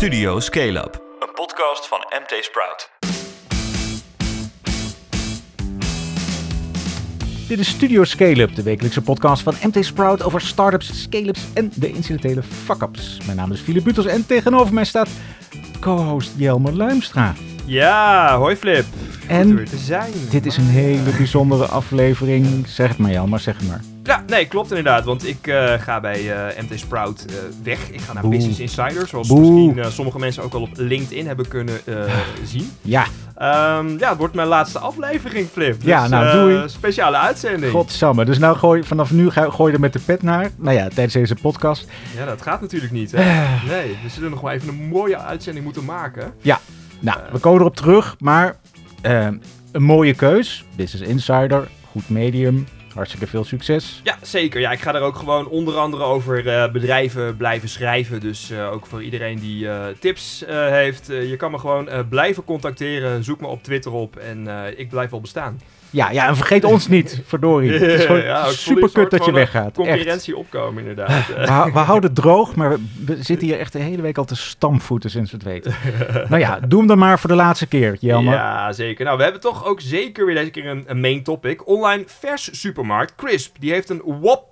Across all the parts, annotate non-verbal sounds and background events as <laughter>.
Studio Scale Up, een podcast van MT Sprout. Dit is Studio Scale Up, de wekelijkse podcast van MT Sprout over startups, scale-ups en de incidentele fuck-ups. Mijn naam is Philip Butels en tegenover mij staat co-host Jelmer Luimstra. Ja, hoi Flip. En Goed er weer te zijn. Dit is een hele bijzondere aflevering. Zeg het maar Jelmer, zeg het maar. Ja, nee, klopt inderdaad. Want ik eh, ga bij eh, MT Sprout eh, weg. Ik ga naar Boe. Business Insider. Zoals Boe. misschien sommige mensen ook al op LinkedIn hebben kunnen zien. <sighs> Ja, Ehm, ja, het wordt mijn laatste aflevering, Flip. Dus, Ja, nou, doei. Speciale uitzending. godsamme. Dus nou gooi, vanaf nu ga, gooi je er met de pet naar. Nou ja, tijdens deze podcast. Ja, dat gaat natuurlijk niet, hè? Nee, we zullen nog wel even een mooie uitzending moeten maken. Nou, we komen erop terug, maar een mooie keus. Business Insider, goed medium, hartstikke veel succes. Ja, zeker. Ja, ik ga er ook gewoon onder andere over eh, bedrijven blijven schrijven. Dus eh, ook voor iedereen die eh, tips heeft. je kan me gewoon blijven contacteren. Zoek me op Twitter op en ik blijf wel bestaan. Ja, ja, en vergeet ons niet, <laughs> verdorie. Het is gewoon Ja, super kut dat je eh, weggaat. Echt. Concurrentie opkomen, inderdaad. <laughs> We, we houden het droog, maar we, <laughs> zitten hier echt de hele week al te stampvoeten sinds we het weten. nou ja, doe hem dan maar voor de laatste keer, Jelmer. Ja, zeker. Nou, we hebben toch ook zeker weer deze keer een, een main topic. Online vers supermarkt Crisp. Die heeft een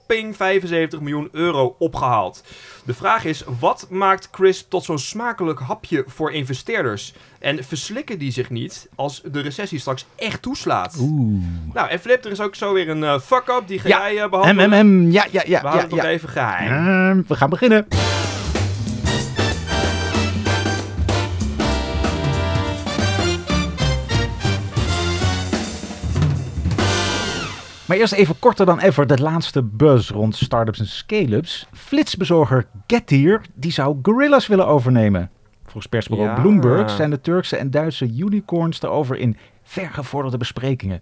whopping 75 miljoen euro opgehaald. De vraag is, wat maakt Crisp tot zo'n smakelijk hapje voor investeerders? En verslikken die zich niet als de recessie straks echt toeslaat? Oeh. Nou, en Flip, er is ook zo weer een eh, fuck-up. Die ga Ja. jij eh, behandelen. Ja, ja, ja. We ja, houden het nog even geheim. We gaan beginnen. Maar eerst even korter dan ever de laatste buzz rond startups en scale-ups. Flitsbezorger Getir die zou Gorillas willen overnemen. Volgens persbureau Ja. Bloomberg zijn de Turkse en Duitse unicorns daarover in vergevorderde besprekingen.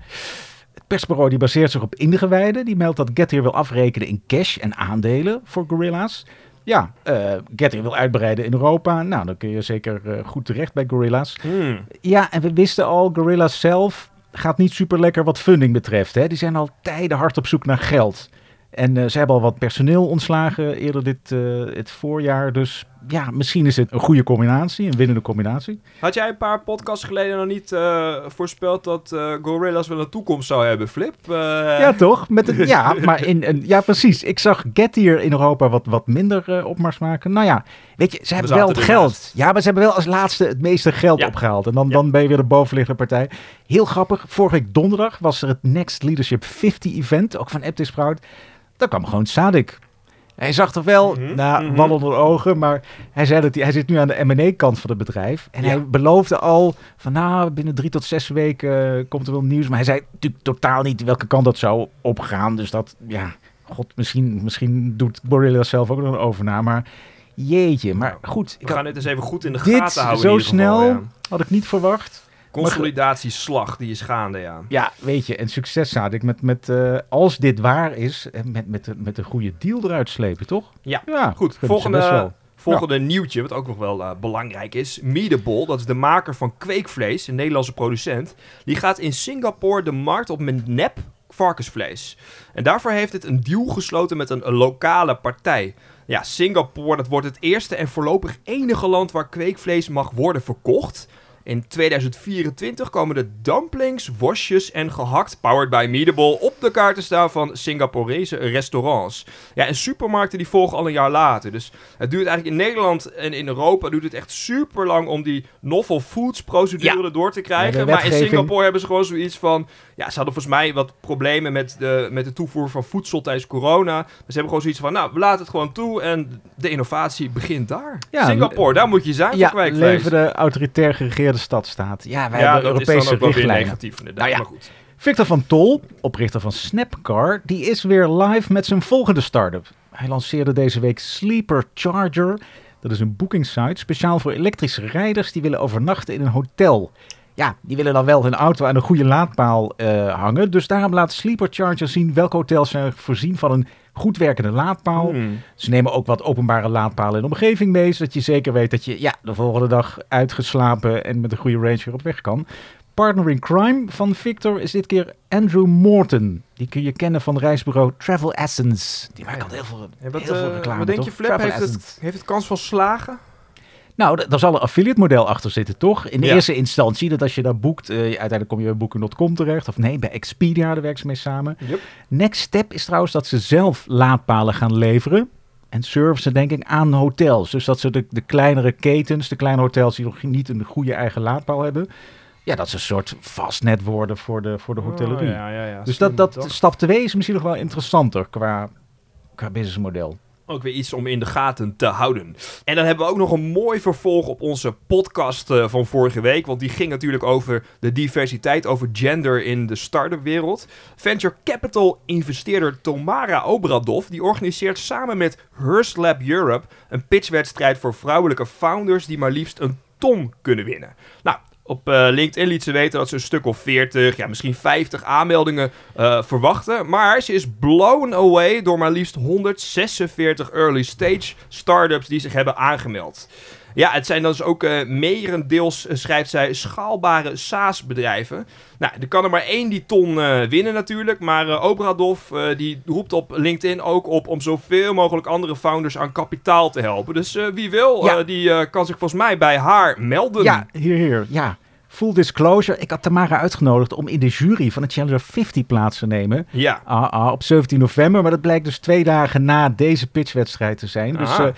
Het persbureau die baseert zich op ingewijden. Die meldt dat Getir wil afrekenen in cash en aandelen voor Gorilla's. Ja, eh Getir wil uitbreiden in Europa. Nou, dan kun je zeker eh, goed terecht bij Gorilla's. Hmm. Ja, en we wisten al, Gorilla's zelf gaat niet super lekker wat funding betreft. Hè. Die zijn al tijden hard op zoek naar geld. En eh, ze hebben al wat personeel ontslagen eerder dit eh, het voorjaar. Dus ja, misschien is het een goede combinatie, een winnende combinatie. Had jij een paar podcasts geleden nog niet eh, voorspeld dat eh Gorillas wel een toekomst zou hebben, Flip? Eh, <laughs> Ja, toch? Met een, ja, maar in, een, ja, precies. Ik zag Getir in Europa wat, wat minder opmars maken. Nou ja, weet je, ze hebben wel het geld. Ja, maar ze hebben wel als laatste het meeste geld Ja. opgehaald. En dan, Ja. dan ben je weer de bovenliggende partij. Heel grappig. Vorige week donderdag was er het Next Leadership 50 event, ook van Aptis Sprout. Daar kwam gewoon Sadik. Hij zag toch wel, Mhm, nou, mhm. wal onder de ogen, maar hij zei dat hij, hij zit nu aan de M&A-kant van het bedrijf. En Ja. hij beloofde al van, nou, binnen drie tot zes weken eh, komt er wel nieuws. Maar hij zei natuurlijk totaal niet welke kant dat zou opgaan. Dus dat, ja, god, misschien, misschien doet Gorilla zelf ook nog een overname. Maar jeetje, maar goed. Ik We gaan dit eens even goed in de gaten houden. zo in ieder geval, snel ja. had ik niet verwacht. Consolidatieslag, die is gaande, ja. Ja, weet je, en succes had ik met, met eh, als dit waar is, eh, met, met, met een goede deal eruit slepen, toch? Ja, ja Goed, volgende, volgende nieuwtje, wat ook nog wel eh, belangrijk is. Meatable, dat is de maker van kweekvlees, een Nederlandse producent. Die gaat in Singapore de markt op met nep varkensvlees. En daarvoor heeft het een deal gesloten met een lokale partij. Ja, Singapore, dat wordt het eerste en voorlopig enige land waar kweekvlees mag worden verkocht. In 2024 komen de dumplings, worstjes en gehakt powered by Meatable op de kaart te staan van Singaporese restaurants. Ja, en supermarkten die volgen al een jaar later. Dus het duurt eigenlijk in Nederland en in Europa duurt het echt super lang om die novel foods procedure Ja. door te krijgen. maar in Singapore hebben ze gewoon zoiets van, ja, ze hadden volgens mij wat problemen met de, met de toevoer van voedsel tijdens corona. Dus ze hebben gewoon zoiets van, nou, we laten het gewoon toe en de innovatie begint daar. Ja, Singapore, daar moet je zijn Ja, voor leven de autoritair geregeerde stadstaat. Ja, wij ja, hebben dat is Europese dan ook wel weer negatief inderdaad, Nou ja. maar goed. Victor van Tol, oprichter van Snapcar, die is weer live met zijn volgende start-up. Hij lanceerde deze week Sleeper Charger. Dat is een boekingssite speciaal voor elektrische rijders die willen overnachten in een hotel. Ja, die willen dan wel hun auto aan een goede laadpaal eh, hangen. Dus daarom laat Sleeper Charger zien welke hotels zijn voorzien van een goed werkende laadpaal. Hmm. Ze nemen ook wat openbare laadpalen in de omgeving mee, zodat je zeker weet dat je ja, de volgende dag uitgeslapen en met een goede range weer op weg kan. Partner in crime van Victor is dit keer Andrew Morton. Die kun je kennen van reisbureau Travel Essence. Die maakt altijd heel veel, Ja, wat, heel veel eh, reclame, wat denk je? Flip? Heeft het, heeft het kans van slagen? Nou, daar zal een affiliate model achter zitten, toch? In de Ja. eerste instantie, dat als je daar boekt, eh, uiteindelijk kom je bij Booking.com terecht. Of nee, bij Expedia, daar werken ze mee samen. Yep. Next step is trouwens dat ze zelf laadpalen gaan leveren. En servicen denk ik aan hotels. Dus dat ze de, de kleinere ketens, de kleine hotels die nog niet een goede eigen laadpaal hebben. Ja, dat ze een soort vastnet worden voor de, voor de hotellerie. Oh, ja, ja, ja. Dus dat, dat stap 2 is misschien nog wel interessanter qua, qua businessmodel. Ook weer iets om in de gaten te houden. En dan hebben we ook nog een mooi vervolg op onze podcast eh, van vorige week. Want die ging natuurlijk over de diversiteit, over gender in de start-up wereld. Venture capital investeerder Tomara Obradov... die organiseert samen met Hearst Lab Europe... een pitchwedstrijd voor vrouwelijke founders... die maar liefst een ton kunnen winnen. Nou... Op eh, LinkedIn liet ze weten dat ze een stuk of 40, ja, misschien 50 aanmeldingen eh, verwachten. Maar ze is blown away door maar liefst 146 early stage startups die zich hebben aangemeld. Ja, het zijn dan dus ook eh merendeels, eh, schrijft zij, schaalbare SaaS-bedrijven. Nou, er kan er maar één die ton eh, winnen natuurlijk. Maar eh, Obradov die roept op LinkedIn ook op om zoveel mogelijk andere founders aan kapitaal te helpen. Dus wie wil, Ja. die kan zich volgens mij bij haar melden. Ja, hier, hier. Ja. Full disclosure, ik had Tamara uitgenodigd om in de jury van het Challenger 50 plaats te nemen. Ja. Ah, ah, op 17 november, maar dat blijkt dus twee dagen na deze pitchwedstrijd te zijn. Dus Ah. eh,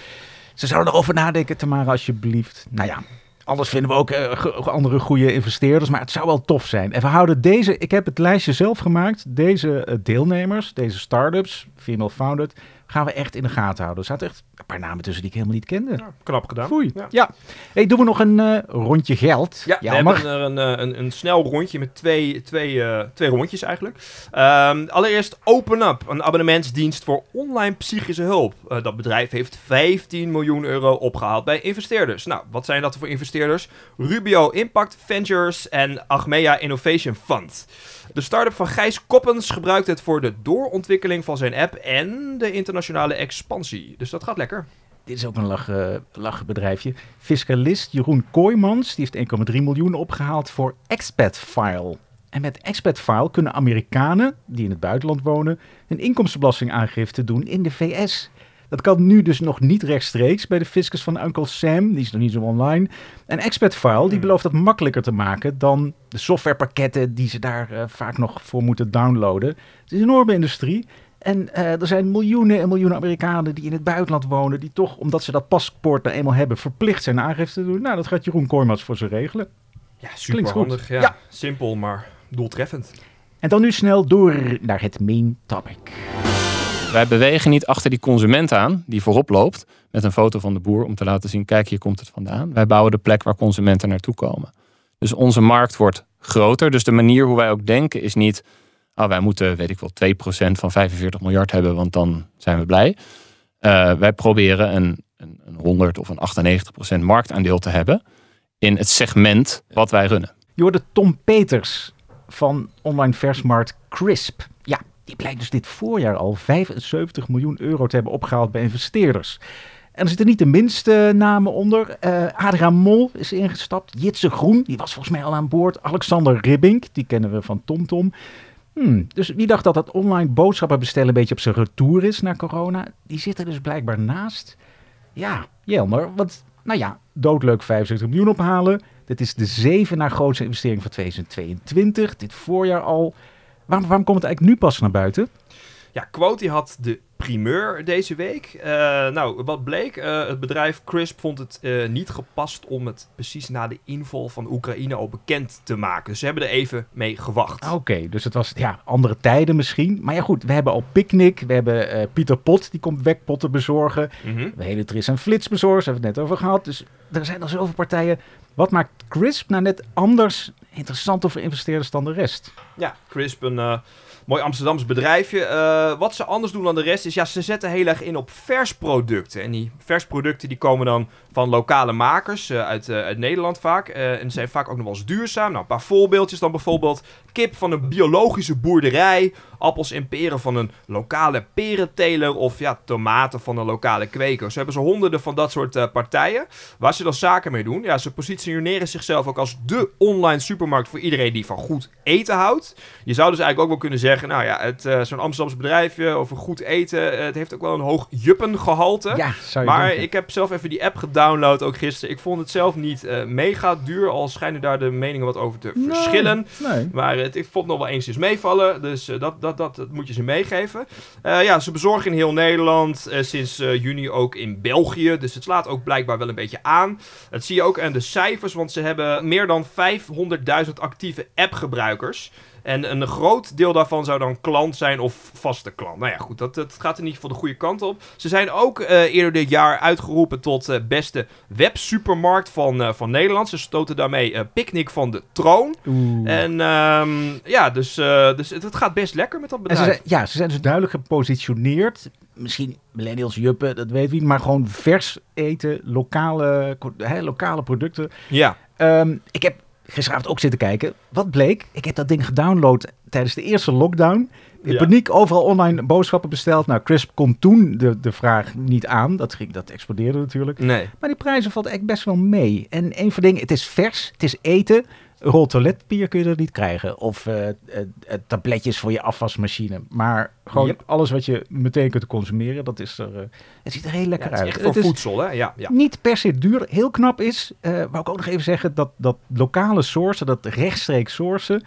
ze zouden erover nadenken, Tamara, alsjeblieft. Nou ja, anders vinden we ook eh, andere goede investeerders, maar het zou wel tof zijn. En we houden deze, ik heb het lijstje zelf gemaakt, deze eh, deelnemers, deze startups, female founded, gaan we echt in de gaten houden. Er zaten echt een paar namen tussen die ik helemaal niet kende. Ja, knap gedaan. Foei. Ja. Ja. Hey, doen we nog een eh, rondje geld? Ja, we Jammer. hebben er een, eh, een, een snel rondje met twee, twee, eh, twee rondjes eigenlijk. Ehm, allereerst Open Up, een abonnementsdienst voor online psychische hulp. Dat bedrijf heeft 15 miljoen euro opgehaald bij investeerders. Nou, wat zijn dat voor investeerders? Rubio Impact Ventures en Achmea Innovation Fund. De start-up van Gijs Koppens gebruikt het voor de doorontwikkeling van zijn app en de internationale expansie. Dus dat gaat lekker. Dit is ook een lachen, lachen bedrijfje. Fiscalist Jeroen Kooijmans die heeft 1,3 miljoen opgehaald voor Expat File. En met Expat File kunnen Amerikanen die in het buitenland wonen een inkomstenbelastingaangifte doen in de VS. Dat kan nu dus nog niet rechtstreeks bij de fiscus van Uncle Sam. Die is nog niet zo online. En Expat File die belooft dat makkelijker te maken dan de softwarepakketten die ze daar eh, vaak nog voor moeten downloaden. Het is een enorme industrie. En eh, er zijn miljoenen en miljoenen Amerikanen die in het buitenland wonen, die toch, omdat ze dat paspoort nou eenmaal hebben, verplicht zijn aangifte te doen. Nou, dat gaat Jeroen Kooijmans voor ze regelen. Ja, super handig. Ja. Ja. Simpel, maar doeltreffend. En dan nu snel door naar het main topic. Wij bewegen niet achter die consument aan die voorop loopt met een foto van de boer om te laten zien, kijk hier komt het vandaan. Wij bouwen de plek waar consumenten naartoe komen. Dus onze markt wordt groter. Dus de manier hoe wij ook denken is niet, ah, wij moeten, weet ik wel, 2% van 45 miljard hebben, want dan zijn we blij. Eh, wij proberen een, een, een 100 of een 98% marktaandeel te hebben in het segment wat wij runnen. Je hoorde Tom Peters van online versmarkt Crisp. Die blijkt dus dit voorjaar al 75 miljoen euro te hebben opgehaald bij investeerders. En er zitten niet de minste namen onder. Eh Adriaan Mol is ingestapt. Jitse Groen, die was volgens mij al aan boord. Alexander Ribbink, die kennen we van TomTom. Hmm, dus wie dacht dat dat online boodschappen bestellen een beetje op zijn retour is na corona? Die zit er dus blijkbaar naast. Ja, Jelmer, want nou ja, doodleuk 75 miljoen ophalen. Dit is de zeven na grootste investering van 2022. Dit voorjaar al. Waarom, waarom komt het eigenlijk nu pas naar buiten? Ja, Quote had de primeur deze week. Eh, nou, wat bleek? Eh, het bedrijf Crisp vond het eh, niet gepast om het precies na de inval van Oekraïne al bekend te maken. Dus ze hebben er even mee gewacht. Oké, dus het was ja, andere tijden misschien. Maar ja goed, we hebben al Picnic. We hebben Pieter Pot, die komt wekpotten bezorgen. Mhm. We hebben hele Tris en Flits bezorgd, daar hebben we het net over gehad. Dus er zijn al zoveel partijen. Wat maakt Crisp nou net anders interessanter voor investeerders dan de rest? Ja, Crisp, een eh, mooi Amsterdams bedrijfje. Eh, wat ze anders doen dan de rest is, ja, ze zetten heel erg in op versproducten. En die versproducten die komen dan van lokale makers eh, uit, eh, uit Nederland vaak. En zijn vaak ook nog wel eens duurzaam. Nou, een paar voorbeeldjes dan bijvoorbeeld kip van een biologische boerderij. Appels en peren van een lokale perenteler. Of ja, tomaten van een lokale kweker. Zo hebben ze honderden van dat soort partijen. Waar ze dan zaken mee doen. Ja, ze positioneren zichzelf ook als de online supermarkt voor iedereen die van goed eten houdt. Je zou dus eigenlijk ook wel kunnen zeggen zeggen, nou ja, het, eh, zo'n Amsterdamse bedrijfje over goed eten, eh, het heeft ook wel een hoog juppengehalte. Ja, zou je Maar denken. ik heb zelf even die app gedownload ook gisteren. Ik vond het zelf niet eh, mega duur, al schijnen daar de meningen wat over te Nee, verschillen. Nee. Maar het, ik vond het nog wel eens meevallen, dus dat, dat, dat, dat moet je ze meegeven. Ja, ze bezorgen in heel Nederland, sinds juni ook in België. Dus het slaat ook blijkbaar wel een beetje aan. Dat zie je ook aan de cijfers, want ze hebben meer dan 500.000 actieve appgebruikers. En een groot deel daarvan zou dan klant zijn of vaste klant. Nou ja, goed, dat, dat gaat in ieder geval de goede kant op. Ze zijn ook eh, eerder dit jaar uitgeroepen tot eh, beste websupermarkt van, eh, van Nederland. Ze stoten daarmee Picnic van de troon. Oeh. En ehm, ja, dus, dus het, het gaat best lekker met dat ze bedrijf. zijn, ja, ze zijn dus duidelijk gepositioneerd. Misschien millennials juppen, dat weet wie. Maar gewoon vers eten, lokale, lokale producten. Ja, Ehm, ik heb gisteravond ook zitten kijken. Wat bleek? Ik heb dat ding gedownload tijdens de eerste lockdown. In Ja. paniek overal online boodschappen besteld. Nou, Crisp kon toen de, de vraag niet aan. Dat, ging, dat explodeerde natuurlijk. nee. Maar die prijzen valt echt best wel mee. En één van de dingen, het is vers, het is eten. Een rol toiletpapier kun je er niet krijgen. Of eh, eh, eh, tabletjes voor je afwasmachine. Maar gewoon Yep. alles wat je meteen kunt consumeren, dat is er... het ziet er heel lekker het is uit. echt voor Het voedsel, hè? Ja, ja. niet per se duur. Heel knap is, wou ik ook nog even zeggen, dat, dat lokale sourcen, dat rechtstreeks sourcen,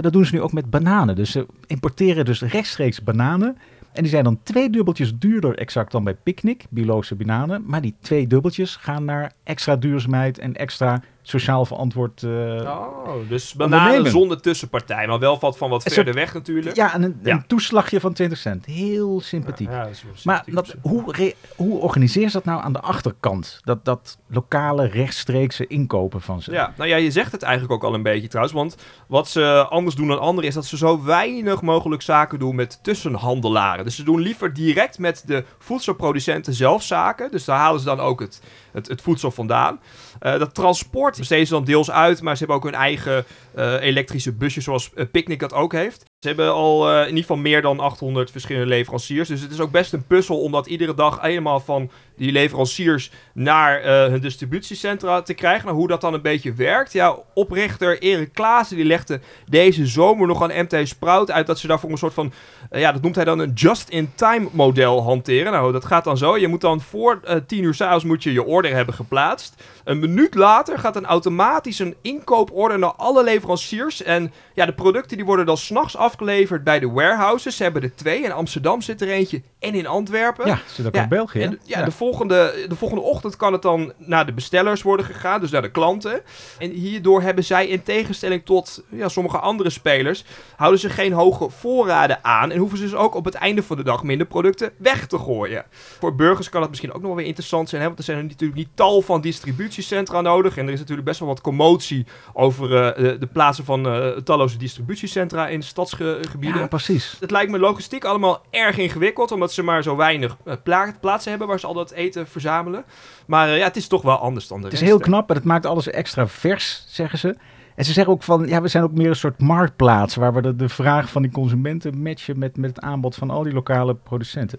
dat doen ze nu ook met bananen. Dus ze importeren dus rechtstreeks bananen. En die zijn dan twee dubbeltjes duurder exact dan bij Picnic, biologische bananen. Maar die twee dubbeltjes gaan naar extra duurzaamheid en extra sociaal verantwoord. eh, Oh, dus bananen zonder tussenpartij. Maar wel wat van wat verder soort- weg natuurlijk. Ja, en een, Ja. een toeslagje van 20 cent. Heel sympathiek. Ja, dat Maar dat, hoe, hoe organiseer ze dat nou aan de achterkant? Dat, dat lokale rechtstreekse inkopen van ze. Ja, nou ja, je zegt het eigenlijk ook al een beetje trouwens. Want wat ze anders doen dan anderen is dat ze zo weinig mogelijk zaken doen met tussenhandelaren. Dus ze doen liever direct met de voedselproducenten zelf zaken. Dus daar halen ze dan ook het, het, het voedsel vandaan. Eh, dat transport besteden ze dan deels uit, maar ze hebben ook hun eigen eh, elektrische busjes zoals eh, Picnic dat ook heeft. Ze hebben al eh, in ieder geval meer dan 800 verschillende leveranciers. Dus het is ook best een puzzel om dat iedere dag helemaal van die leveranciers naar eh, hun distributiecentra te krijgen. Nou, hoe dat dan een beetje werkt. Ja, oprichter Erik Klaassen die legde deze zomer nog aan MT Sprout uit dat ze daarvoor een soort van, eh, ja, dat noemt hij dan een just-in-time model hanteren. Nou, dat gaat dan zo. Je moet dan voor eh 10 uur s'avonds moet je je order hebben geplaatst. Een minuut later gaat dan automatisch een inkooporder naar alle leveranciers. En ja, de producten die worden dan s'nachts afgeleverd bij de warehouses. Ze hebben er twee. In Amsterdam zit er eentje en in Antwerpen. Ja, zit ook Ja, in België. En, ja, De, volgende, de volgende ochtend kan het dan naar de bestellers worden gegaan, dus naar de klanten. En hierdoor hebben zij in tegenstelling tot ja, sommige andere spelers, houden ze geen hoge voorraden aan en hoeven ze dus ook op het einde van de dag minder producten weg te gooien. Voor burgers kan dat misschien ook nog wel weer interessant zijn, hè, want er zijn er natuurlijk niet tal van distributiecentra nodig en er is natuurlijk best wel wat commotie over eh, de, de plaatsen van eh, talloze distributiecentra in stadsgebieden. Ja, precies. Het lijkt me logistiek allemaal erg ingewikkeld, omdat ze maar zo weinig eh, pla- plaatsen hebben waar ze al dat eten verzamelen. Maar eh, ja, het is toch wel anders dan de Het is rest, heel hè. knap en het maakt alles extra vers, zeggen ze. En ze zeggen ook van, ja, we zijn ook meer een soort marktplaats... waar we de, de vraag van die consumenten matchen met, met het aanbod van al die lokale producenten.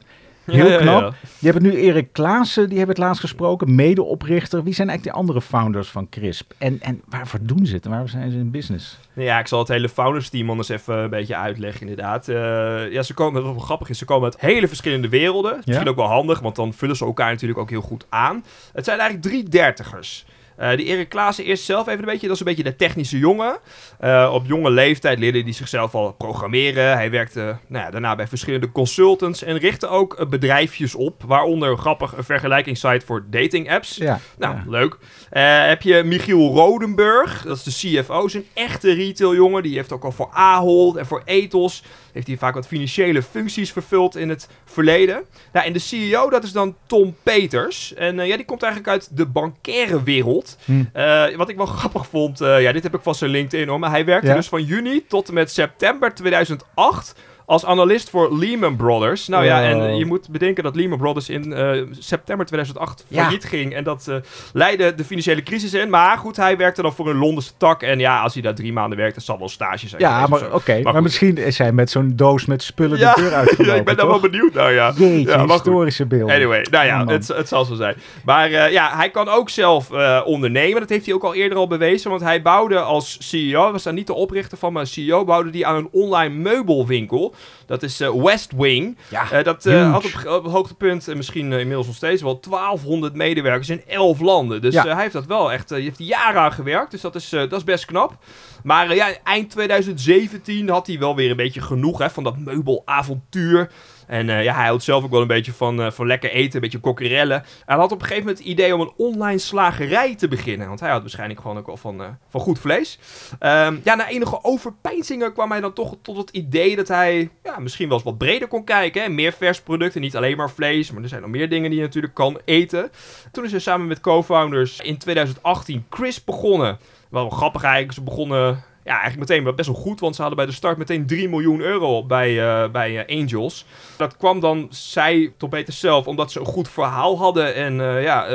Heel knap. Je hebt nu Erik Klaassen, die hebben het laatst gesproken, medeoprichter. Wie zijn eigenlijk de andere founders van CRISP? En, en waarvoor doen ze het en waar zijn ze in business? Ja, ik zal het hele founders team anders even een beetje uitleggen inderdaad. Eh, ja, ze komen, wat wel grappig is, ze komen uit hele verschillende werelden. Misschien ook wel handig, want dan vullen ze elkaar natuurlijk ook heel goed aan. Het zijn eigenlijk drie dertigers. Eh die Erik Klaassen eerst zelf even een beetje, dat is een beetje de technische jongen. Eh, op jonge leeftijd leerde hij zichzelf al programmeren. Hij werkte nou ja, daarna bij verschillende consultants en richtte ook eh, bedrijfjes op. Waaronder grappig een vergelijkingssite voor dating apps. Ja, Nou, ja. leuk. Eh, heb je Michiel Rodenburg, dat is de CFO, is een echte retailjongen. Die heeft ook al voor Ahold en voor Ethos, heeft hij vaak wat financiële functies vervuld in het verleden. Nou, en de CEO, dat is dan Tom Peters. En eh, ja, die komt eigenlijk uit de bankaire wereld. Hm. Eh, wat ik wel <laughs> grappig vond, eh, ja, dit heb ik van zijn LinkedIn hoor, maar hij werkte Ja? dus van juni tot en met september 2008 als analist voor Lehman Brothers. Nou ja, en Wow. je moet bedenken dat Lehman Brothers in eh, september 2008 Ja. failliet ging. En dat eh, leidde de financiële crisis in. Maar goed, hij werkte dan voor een Londense tak. En ja, als hij daar drie maanden werkt, dat zal wel stage zijn. Ja, maar oké. Maar, misschien is hij met zo'n doos met spullen Ja, de deur uitgelopen, <laughs> ja, ik ben daar wel benieuwd naar, ja. Jeetje, Ja, historische beelden. Anyway, nou ja, Oh, het, het zal zo zijn. Maar eh, ja, hij kan ook zelf eh, ondernemen. Dat heeft hij ook al eerder al bewezen. Want hij bouwde als CEO, was daar niet de oprichter van, maar CEO, bouwde hij aan een online meubelwinkel. Dat is eh, West Wing. Ja, Eh, dat eh, had op, op hoogtepunt, en misschien inmiddels nog steeds wel, 1200 medewerkers in 11 landen. Dus Ja. hij heeft dat wel echt, hij heeft jaren aan gewerkt. Dus dat is, dat is best knap. Maar ja, eind 2017 had hij wel weer een beetje genoeg hè, van dat meubelavontuur. En eh, ja, hij houdt zelf ook wel een beetje van, eh, van lekker eten, een beetje kokkerellen. Hij had op een gegeven moment het idee om een online slagerij te beginnen. Want hij had waarschijnlijk gewoon ook wel van, eh, van goed vlees. Ehm, ja, na enige overpeinzingen kwam hij dan toch tot het idee dat hij ja, misschien wel eens wat breder kon kijken. Hè? Meer vers producten, niet alleen maar vlees. Maar er zijn nog meer dingen die je natuurlijk kan eten. Toen is hij samen met co-founders in 2018 Chris begonnen. Wel grappig eigenlijk, ze begonnen... Ja, eigenlijk meteen best wel goed, want ze hadden bij de start meteen 3 miljoen euro bij, eh, bij eh, Angels. Dat kwam dan, zij tot beter zelf, omdat ze een goed verhaal hadden. En eh, ja,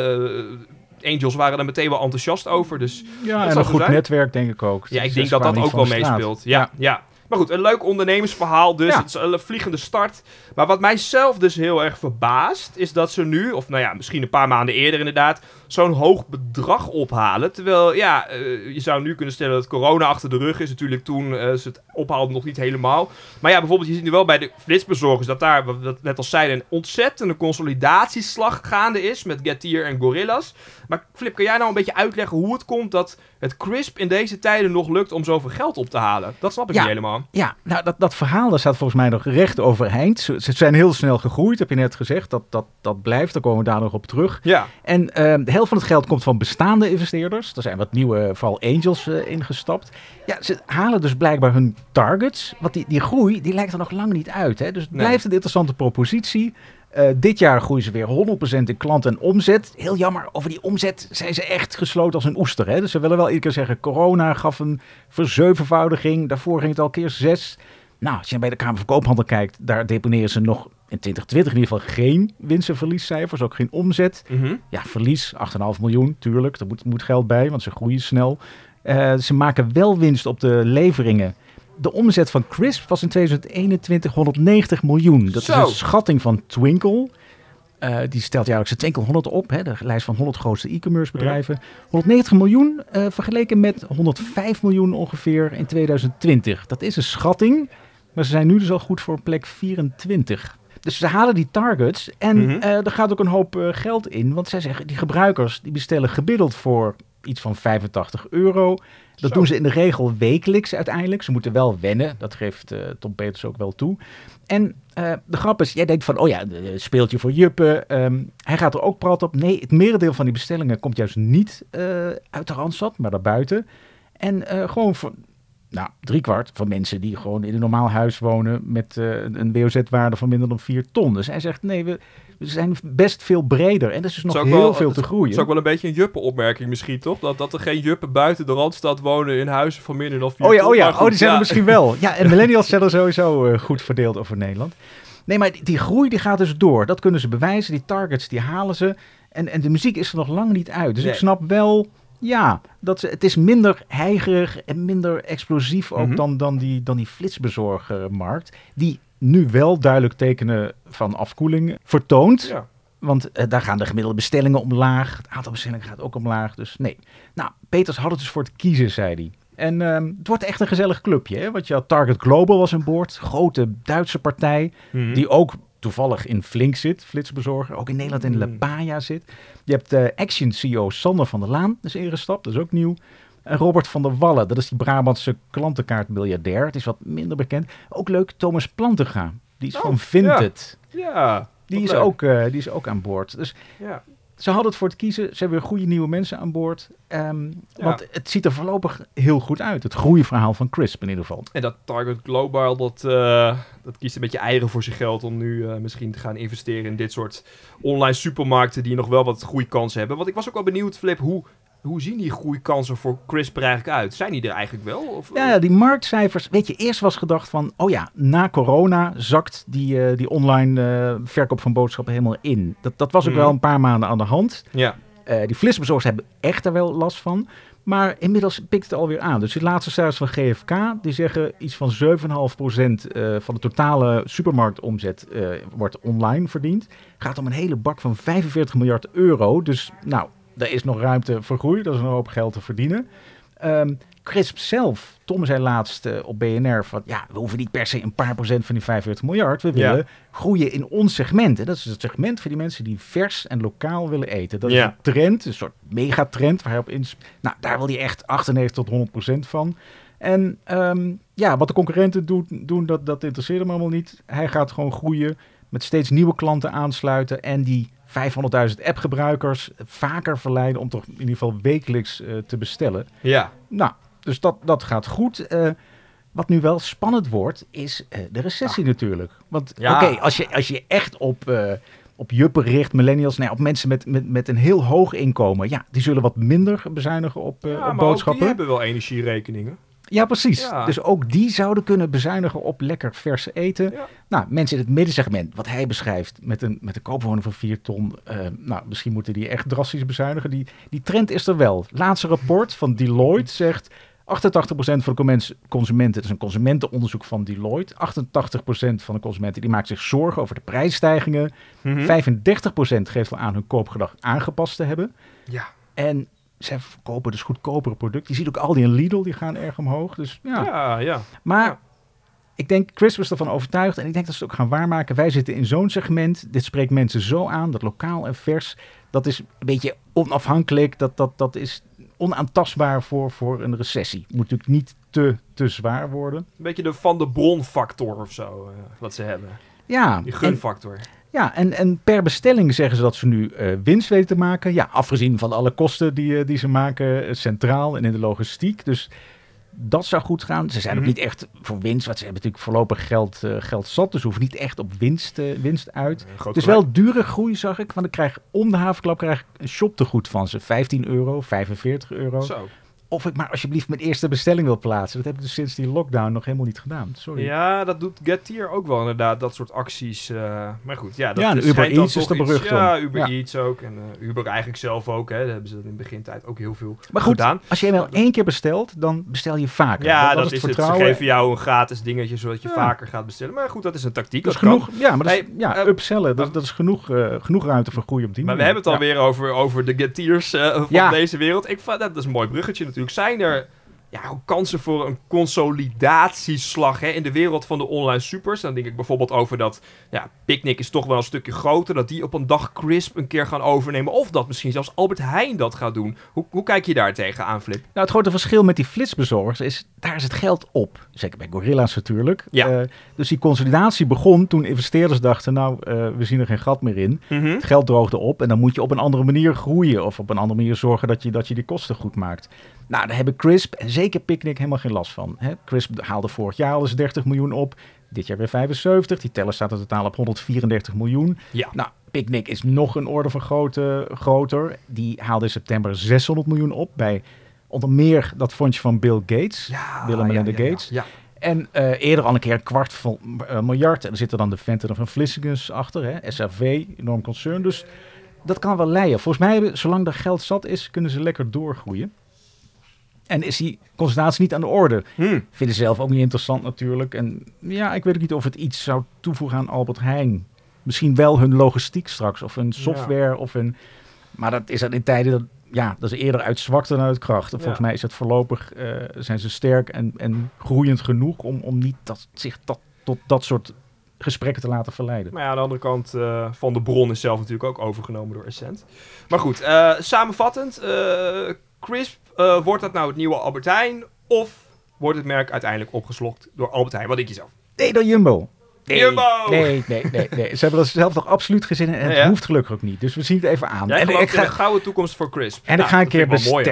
Angels waren daar meteen wel enthousiast over. Dus Ja, en een goed zijn. netwerk denk ik ook. ja, ik Ze denk dat dat ook wel meespeelt. Ja, ja. Maar goed, een leuk ondernemersverhaal dus. Ja. Het is een vliegende start. Maar wat mij zelf dus heel erg verbaast... is dat ze nu, of nou ja, misschien een paar maanden eerder inderdaad... zo'n hoog bedrag ophalen. Terwijl, ja, eh, je zou nu kunnen stellen dat corona achter de rug is. Natuurlijk toen eh, ze het ophaalden nog niet helemaal. Maar ja, bijvoorbeeld, je ziet nu wel bij de flitsbezorgers... dat daar, wat we net al zeiden, een ontzettende consolidatieslag gaande is... met Getir en Gorillas. Maar Flip, kan jij nou een beetje uitleggen hoe het komt... dat het Crisp in deze tijden nog lukt om zoveel geld op te halen? Dat snap ik Ja. niet helemaal. Ja, nou dat, dat verhaal daar staat volgens mij nog recht overeind. Ze, ze zijn heel snel gegroeid, heb je net gezegd. Dat, dat, dat blijft, daar komen we daar nog op terug. Ja. En ehm, de helft van het geld komt van bestaande investeerders. Er zijn wat nieuwe, vooral angels, eh, ingestapt. Ja, ze halen dus blijkbaar hun targets. Want die, die groei, die lijkt er nog lang niet uit. Hè? Dus het Nee. blijft een interessante propositie. Eh, dit jaar groeien ze weer 100% in klant en omzet. Heel jammer, over die omzet zijn ze echt gesloten als een oester. Hè? Dus ze willen wel iedere keer zeggen, corona gaf een verzevenvoudiging. Daarvoor ging het al keer zes. Nou, als je bij de Kamer van Koophandel kijkt, daar deponeren ze nog in 2020 in ieder geval geen winst- en verliescijfers. Ook geen omzet. Mhm. Ja, verlies, 8,5 miljoen, tuurlijk. Er moet, moet geld bij, want ze groeien snel. Eh, ze maken wel winst op de leveringen. De omzet van Crisp was in 2021 190 miljoen. Dat Zo. is een schatting van Twinkle. Eh, die stelt jaarlijks de Twinkle 100 op, hè, de lijst van 100 grootste e-commerce bedrijven. 190 miljoen eh, vergeleken met 105 miljoen ongeveer in 2020. Dat is een schatting, maar ze zijn nu dus al goed voor plek 24. Dus ze halen die targets en eh, er gaat ook een hoop geld in. Want zij zeggen, die gebruikers die bestellen gemiddeld voor iets van 85 euro. Dat Zo. doen ze in de regel wekelijks uiteindelijk. Ze moeten wel wennen, dat geeft eh, Tom Peters ook wel toe. En eh, de grap is, jij denkt van, oh ja, een speeltje voor juppen. Ehm, hij gaat er ook prat op. Nee, het merendeel van die bestellingen komt juist niet eh, uit de Randstad, maar daarbuiten. En eh, gewoon voor, nou, driekwart van mensen die gewoon in een normaal huis wonen met eh, een- WOZ-waarde van minder dan 4 ton. Dus hij zegt, nee, we, we zijn best veel breder. En er is dus nog heel wel- veel te groeien. Dat is ook wel een beetje een juppenopmerking misschien, toch? Dat, dat er geen juppen buiten de Randstad wonen in huizen van minder dan vier Oh ja, ton. oh ja. Maar goed, oh, die zijn ja. er misschien wel. Ja, en <laughs> millennials zijn er sowieso eh, goed verdeeld over Nederland. Nee, maar die, die groei die gaat dus door. Dat kunnen ze bewijzen. Die targets die halen ze. En, en de muziek is er nog lang niet uit. Dus Nee. ik snap wel, ja, dat ze, het is minder heigerig en minder explosief ook Mhm. dan, dan die, dan die flitsbezorgermarkt. Die nu wel duidelijk tekenen van afkoeling vertoont. Ja. Want eh, daar gaan de gemiddelde bestellingen omlaag. Het aantal bestellingen gaat ook omlaag. Dus nee. Nou, Peters had het dus voor het kiezen, zei hij. En ehm, het wordt echt een gezellig clubje. Hè? Want je had Target Global was aan boord. Grote Duitse partij. Mhm. Die ook toevallig in Flink zit. Flitsbezorger. Ook in Nederland in Mm. Lepaya zit. Je hebt de Action CEO Sander van der Laan. Dat is ingestapt. Dat is ook nieuw. En Robert van der Wallen. Dat is die Brabantse klantenkaartmiljardair. Het is wat minder bekend. Ook leuk. Thomas Plantega. Die is Oh, van Vinted. Ja. Die is, leuk. ook, eh, die is ook aan boord. Dus Ja. Ze hadden het voor het kiezen. Ze hebben weer goede nieuwe mensen aan boord. Ehm, Ja. Want het ziet er voorlopig heel goed uit. Het groeiverhaal van Crisp in ieder geval. En dat Target Global, dat, eh, dat kiest een beetje eieren voor zijn geld om nu eh, misschien te gaan investeren in dit soort online supermarkten die nog wel wat groeikansen hebben. Want ik was ook wel benieuwd, Flip, hoe, hoe zien die groeikansen voor Crisp er eigenlijk uit? Zijn die er eigenlijk wel? Of, Ja, ja, die marktcijfers. Weet je, eerst was gedacht van... Oh ja, na corona zakt die, eh, die online eh, verkoop van boodschappen helemaal in. Dat, dat was ook Mhm. wel een paar maanden aan de hand. ja. Eh, die flitsbezorgers hebben echt er wel last van. Maar inmiddels pikt het alweer aan. Dus de laatste cijfers van GFK, die zeggen iets van 7,5% eh van de totale supermarktomzet eh, wordt online verdiend. Gaat om een hele bak van 45 miljard euro. Dus nou, daar is nog ruimte voor groei. Dat is een hoop geld te verdienen. Ehm, Crisp zelf, Tom zei laatst eh, op BNR van ja, we hoeven niet per se een paar procent van die 45 miljard. We Ja. willen groeien in ons segment. En dat is het segment van die mensen die vers en lokaal willen eten. Dat is een trend, een soort megatrend waar hij op ins. Nou, daar wil hij echt 98 tot 100 procent van. En ehm, ja, wat de concurrenten doen, doen dat, dat interesseert hem allemaal niet. Hij gaat gewoon groeien, met steeds nieuwe klanten aansluiten en die 500.000 appgebruikers vaker verleiden om toch in ieder geval wekelijks eh, te bestellen. Ja. Nou, dus dat, dat gaat goed. Eh, wat nu wel spannend wordt, is eh, de recessie natuurlijk. Want Ja. oké, als, je, als je echt op, op juppen richt, millennials, nee, op mensen met, met, met een heel hoog inkomen, ja, die zullen wat minder bezuinigen op, ja op maar ook boodschappen. die hebben wel energierekeningen. Ja, precies. Ja. Dus ook die zouden kunnen bezuinigen op lekker verse eten. Ja. Nou, mensen in het middensegment, wat hij beschrijft, met een, met een koopwoning van 4 ton. eh, nou, misschien moeten die echt drastisch bezuinigen. Die, die trend is er wel. Laatste rapport van Deloitte zegt... 88% van de consumenten, het is een consumentenonderzoek van Deloitte. 88% van de consumenten die maakt zich zorgen over de prijsstijgingen. Mhm. 35% geeft al aan hun koopgedrag aangepast te hebben. Ja. En zij verkopen dus goedkopere producten. Je ziet ook Aldi en Lidl, die gaan erg omhoog. Dus ja, Ja, ja. maar Ja. ik denk, Chris was ervan overtuigd en ik denk dat ze het ook gaan waarmaken. Wij zitten in zo'n segment, dit spreekt mensen zo aan, dat lokaal en vers, dat is een beetje onafhankelijk, dat, dat, dat is onaantastbaar voor, voor een recessie. Moet natuurlijk niet te, te zwaar worden. Een beetje de van de bron factor of zo, eh, wat ze hebben. Ja, Die en, gunfactor. Ja en, en per bestelling zeggen ze dat ze nu eh, winst weten te maken. Ja, afgezien van alle kosten die, eh, die ze maken, eh, centraal en in de logistiek. Dus dat zou goed gaan. Ze zijn ook Mhm. niet echt voor winst, want ze hebben natuurlijk voorlopig geld, geld zat. Dus ze hoeven niet echt op winst, winst uit. Het is wel dure groei, zag ik. Want ik krijg om de havenklap krijg ik een shoptegoed van ze. 15 euro, 45 euro. Zo. Of ik maar alsjeblieft mijn eerste bestelling wil plaatsen. Dat heb ik dus sinds die lockdown nog helemaal niet gedaan. Sorry. Ja, dat doet Getir ook wel inderdaad, dat soort acties. eh, maar goed, ja, dat Ja, en is- Uber Eats is er berucht. Ja, Uber Ja. Eats ook. En eh, Uber eigenlijk zelf ook. Hè. Daar hebben ze dat in de begintijd ook heel veel Maar goed, gedaan. als je eenmaal één keer bestelt, dan bestel je vaker. Ja, dat, is het. Ze vertrouwen. geven jou een gratis dingetje, zodat je Ja. vaker gaat bestellen. Maar goed, dat is een tactiek. Dat is kan. genoeg, ja, maar dat is, ja, eh, upsellen, dat, dat is genoeg, genoeg ruimte voor groei op die Maar we hebben het alweer over, over de Getiers eh, van deze wereld. Ik, dat is een mooi bruggetje natuurlijk. Zijn er ja, kansen voor een consolidatieslag hè, in de wereld van de online supers? Dan denk ik bijvoorbeeld over dat ja, Picnic is toch wel een stukje groter. Dat die op een dag Crisp een keer gaan overnemen. Of dat misschien zelfs Albert Heijn dat gaat doen. Hoe, hoe kijk je daar tegenaan, Flip? Nou, het grote verschil met die flitsbezorgers is, daar is het geld op. Zeker bij Gorilla's natuurlijk. Ja. Eh, dus die consolidatie begon toen investeerders dachten, nou, eh, we zien er geen gat meer in. Het geld droogde op en dan moet je op een andere manier groeien. Of op een andere manier zorgen dat je, dat je die kosten goed maakt. Nou, daar hebben Crisp en zeker Picnic helemaal geen last van. Hè? Crisp haalde vorig jaar al eens 30 miljoen op. Dit jaar weer 75. Die teller staat in totaal op 134 miljoen. Ja. Nou, Picnic is nog een orde van grootte, groter. Die haalde in september 600 miljoen op bij onder meer dat fondsje van Bill Gates. Ja, Bill en Melinda ja, ja, Gates. Ja, En eh, eerder al een keer een kwart van eh, miljard. En er zitten dan de venten van Vlissingen achter. Hè? SAV, enorm concern. Dus dat kan wel leiden. Volgens mij, hebben, zolang er geld zat is, kunnen ze lekker doorgroeien. En is die concentratie niet aan de orde. Hm. Vinden ze zelf ook niet interessant natuurlijk. En ja, ik weet ook niet of het iets zou toevoegen aan Albert Heijn. Misschien wel hun logistiek straks. Of hun software. Of hun... Maar dat is dan in tijden dat... Ja, dat is eerder uit zwakte dan uit kracht. En volgens mij is het voorlopig... eh, zijn ze sterk en, en groeiend genoeg... om, om niet dat, zich dat, tot dat soort gesprekken te laten verleiden. Maar ja, aan de andere kant eh, van de bron is zelf natuurlijk ook overgenomen door Essent. Maar goed, eh, samenvattend. Crisp, eh, wordt dat nou het nieuwe Albert Heijn? Of wordt het merk uiteindelijk opgeslokt door Albert Heijn? Wat denk je zelf? Nee, dan Jumbo. Nee, Jumbo! Nee, nee, nee, nee. Ze hebben er zelf nog absoluut geen zin in. En het Ja? hoeft gelukkig ook niet. Dus we zien het even aan. Jij en gelooft ik ga, een gouden toekomst voor Crisp. en ik Nou, ga een dat keer mooi.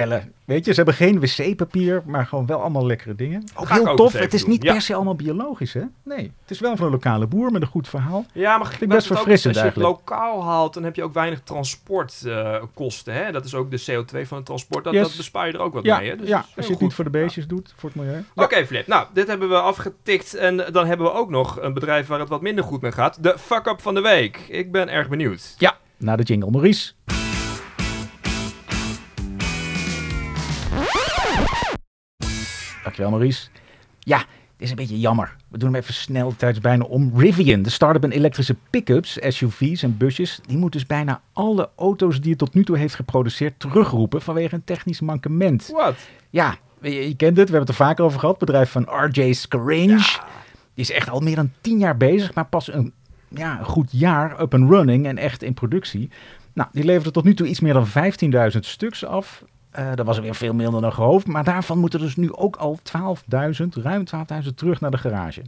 Weet je, ze hebben geen wc-papier, maar gewoon wel allemaal lekkere dingen. Ook Ga heel ook tof. Het is niet Ja. per se allemaal biologisch, hè? Nee. Het is wel van een lokale boer met een goed verhaal. Ja, maar ik best verfrissend Als je het lokaal haalt, dan heb je ook weinig transportkosten. hè? Dat is ook de CO2 van het transport. Dat, Yes. dat bespaar je er ook wat Ja, mee. Hè? Dus ja als je het goed. niet voor de beestjes doet, voor het milieu. Oké, Flip. Nou, dit hebben we afgetikt. En dan hebben we ook nog een bedrijf waar het wat minder goed mee gaat. De fuck-up van de week. Ik ben erg benieuwd. Ja, naar de jingle Maurice. Dankjewel Maurice. Ja, dit is een beetje jammer. We doen hem even snel, de tijd is bijna om. Rivian, de start-up in elektrische pick-ups, SUV's en busjes, die moet dus bijna alle auto's die het tot nu toe heeft geproduceerd terugroepen vanwege een technisch mankement. Wat? Ja, je, je kent het, we hebben het er vaker over gehad. Bedrijf van RJ Scarange. Die is echt al meer dan tien jaar bezig, maar pas een, ja, een goed jaar up and running en echt in productie. Nou, die leverde tot nu toe iets meer dan 15.000 stuks af. Eh dat was er weer veel minder dan gehoopt. Maar daarvan moeten dus nu ook al 12.000, ruim 12.000 terug naar de garage.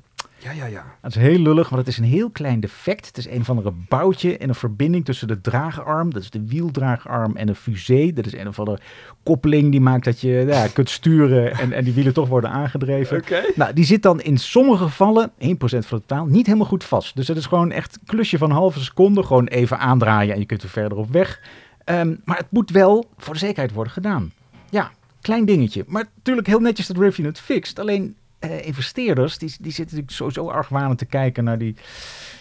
Ja, ja, ja. Dat is heel lullig, want het is een heel klein defect. Het is een of andere boutje in een verbinding tussen de draagarm, dat is de wieldraagarm, en een fusee. Dat is een of andere koppeling die maakt dat je ja, kunt sturen en, en die wielen toch worden aangedreven. Oké. Nou, die zit dan in sommige gevallen, 1% van de taal, niet helemaal goed vast. Dus het is gewoon echt een klusje van een halve seconde. Gewoon even aandraaien en je kunt er verder op weg. Ehm, maar het moet wel voor de zekerheid worden gedaan. Ja, klein dingetje. Maar natuurlijk heel netjes dat Rivian het fixt. Alleen eh, investeerders, die, die zitten natuurlijk sowieso argwanend te kijken naar die,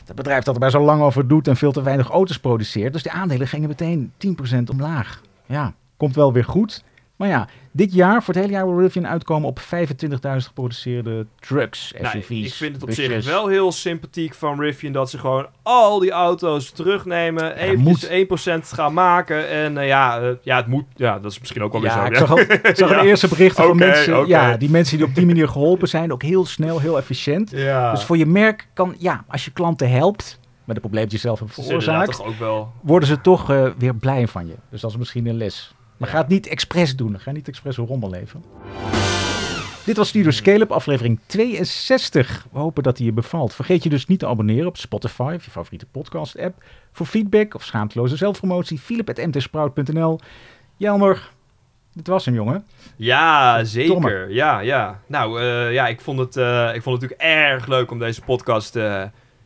dat bedrijf dat er maar zo lang over doet en veel te weinig auto's produceert. Dus de aandelen gingen meteen 10% omlaag. Ja, komt wel weer goed. Maar ja, dit jaar, voor het hele jaar wil Rivian uitkomen op 25.000 geproduceerde trucks, Nou, SUV's. ik vind het op busjes. zich wel heel sympathiek van Rivian dat ze gewoon al die auto's terugnemen, moet. eventjes 1% gaan maken en eh, ja, eh, ja, het moet, ja, dat is misschien ook wel Ja, weer ik zo. zag, al, ik zag <laughs> Ja. de eerste berichten van mensen, ja, die mensen die op die manier geholpen zijn, ook heel snel, heel efficiënt. Ja, Dus voor je merk kan, ja, als je klanten helpt, met een probleem dat je zelf hebt Ze veroorzaakt, toch ook wel. worden ze toch eh, weer blij van je. Dus dat is misschien een les. Maar ga het niet expres doen. Ga niet expres een rommel leveren. Dit was Studio Scale-up, aflevering 62. We hopen dat die je bevalt. Vergeet je dus niet te abonneren op Spotify of je favoriete podcast-app. Voor feedback of schaamteloze zelfpromotie, philip.mtsprout.nl. Jelmer, dit was hem, jongen. Ja, zeker. Ja, ja. Nou, eh, ja, ik vond, het, eh, ik vond het natuurlijk erg leuk om deze podcast eh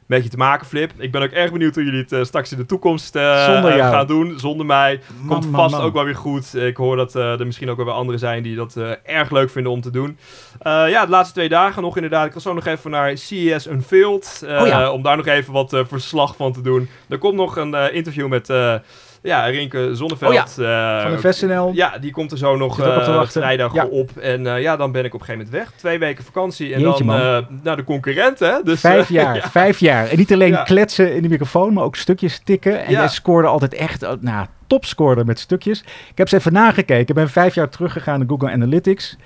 met je te maken, Flip. Ik ben ook erg benieuwd hoe jullie het eh, straks in de toekomst eh, Zonder jou. gaan doen. Zonder mij. Man, Komt vast man. ook wel weer goed. Ik hoor dat eh, er misschien ook wel weer anderen zijn die dat erg leuk vinden om te doen. Ja, de laatste twee dagen nog inderdaad. Ik ga zo nog even naar CES Unveiled. Oh ja. Om daar nog even wat verslag van te doen. Er komt nog een interview met ja, Rinke Zonneveld. Oh eh, Van de ja, die komt er zo nog eh, vrijdag Ja. op. En eh, ja, dan ben ik op een gegeven moment weg. Twee weken vakantie. En Jeetje, dan eh, naar de concurrent, hè. Dus, Vijf jaar, <laughs> ja. vijf jaar. En niet alleen Ja. kletsen in de microfoon, maar ook stukjes tikken. En Ja. jij scoorde altijd echt, nou, topscorer met stukjes. Ik heb ze even nagekeken. Ik ben vijf jaar teruggegaan naar Google Analytics.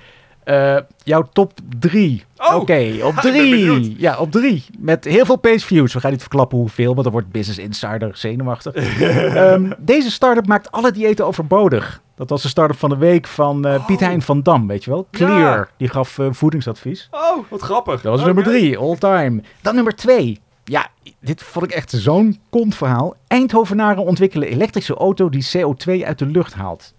Eh, jouw top drie. Oh, Oké, op <laughs> ik ben drie. benieuwd. Ja, op drie. Met heel veel page views. We gaan niet verklappen hoeveel, want dan wordt Business Insider zenuwachtig. <laughs> Ehm, deze start-up maakt alle diëten overbodig. Dat was de start-up van de week van eh, Piet Oh. Hein van Dam, weet je wel? Ja. Clear, die gaf eh, voedingsadvies. Oh, wat grappig. Dat was nummer drie, all time. Dan nummer twee. Ja, dit vond ik echt zo'n kontverhaal. Eindhovenaren ontwikkelen elektrische auto die CO2 uit de lucht haalt.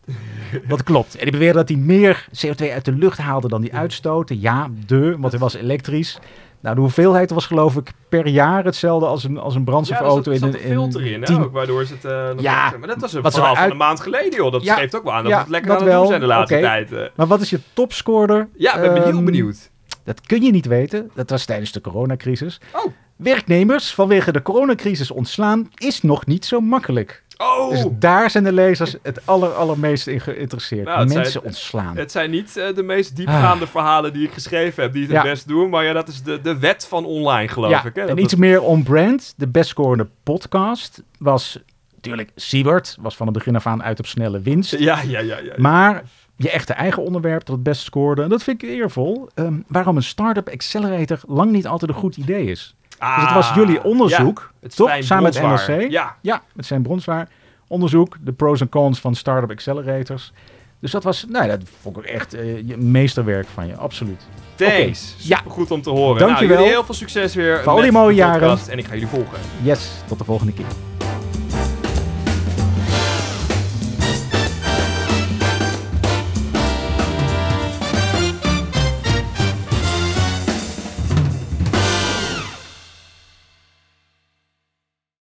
Dat klopt. En die beweren dat hij meer CO2 uit de lucht haalde dan die uitstoten. Ja, de, want hij was elektrisch. Nou, de hoeveelheid was geloof ik per jaar hetzelfde als een, als een Ja, brandstofauto er zat, in zat een een filter in, hè, tien- ook, waardoor ze het... nog Ja, maar dat was een wat verhaal van een maand geleden, joh. Dat Ja, geeft ook wel aan dat ja, we het lekker aan het doen zijn de laatste tijd. eh. Maar wat is je topscorer? Ja, ik ben heel Ehm, benieuwd. Dat kun je niet weten. Dat was tijdens de coronacrisis. Oh. Werknemers vanwege de coronacrisis ontslaan is nog niet zo makkelijk. Oh, Dus daar zijn de lezers het aller, allermeest in geïnteresseerd. Nou, zijn- Mensen ontslaan. het zijn niet eh, de meest diepgaande verhalen die ik geschreven heb, die het Ah. Ja. het best doen. Maar ja, dat is de, de wet van online, geloof ja, ik. Hè? en iets meer on-brand. De best scorende podcast was natuurlijk Siewert. Was van het begin af aan uit op snelle winst. Ja, ja, ja. ja. Maar je echte eigen onderwerp dat het best scoorde. En dat vind ik eervol. Ehm, waarom een startup accelerator lang niet altijd een goed idee is. Ah, dus het was jullie onderzoek. ja, toch? Samen met. NRC. Ja, Ja, met zijn bronswaar. Onderzoek, de pros en cons van startup accelerators. Dus dat was, nou, dat vond ik echt eh, je meesterwerk van je, absoluut. thanks. Ja. Supergoed om te horen. Dankjewel. Nou, jullie heel veel succes weer Voor al die mooie jaren. En ik ga jullie volgen. Yes, tot de volgende keer.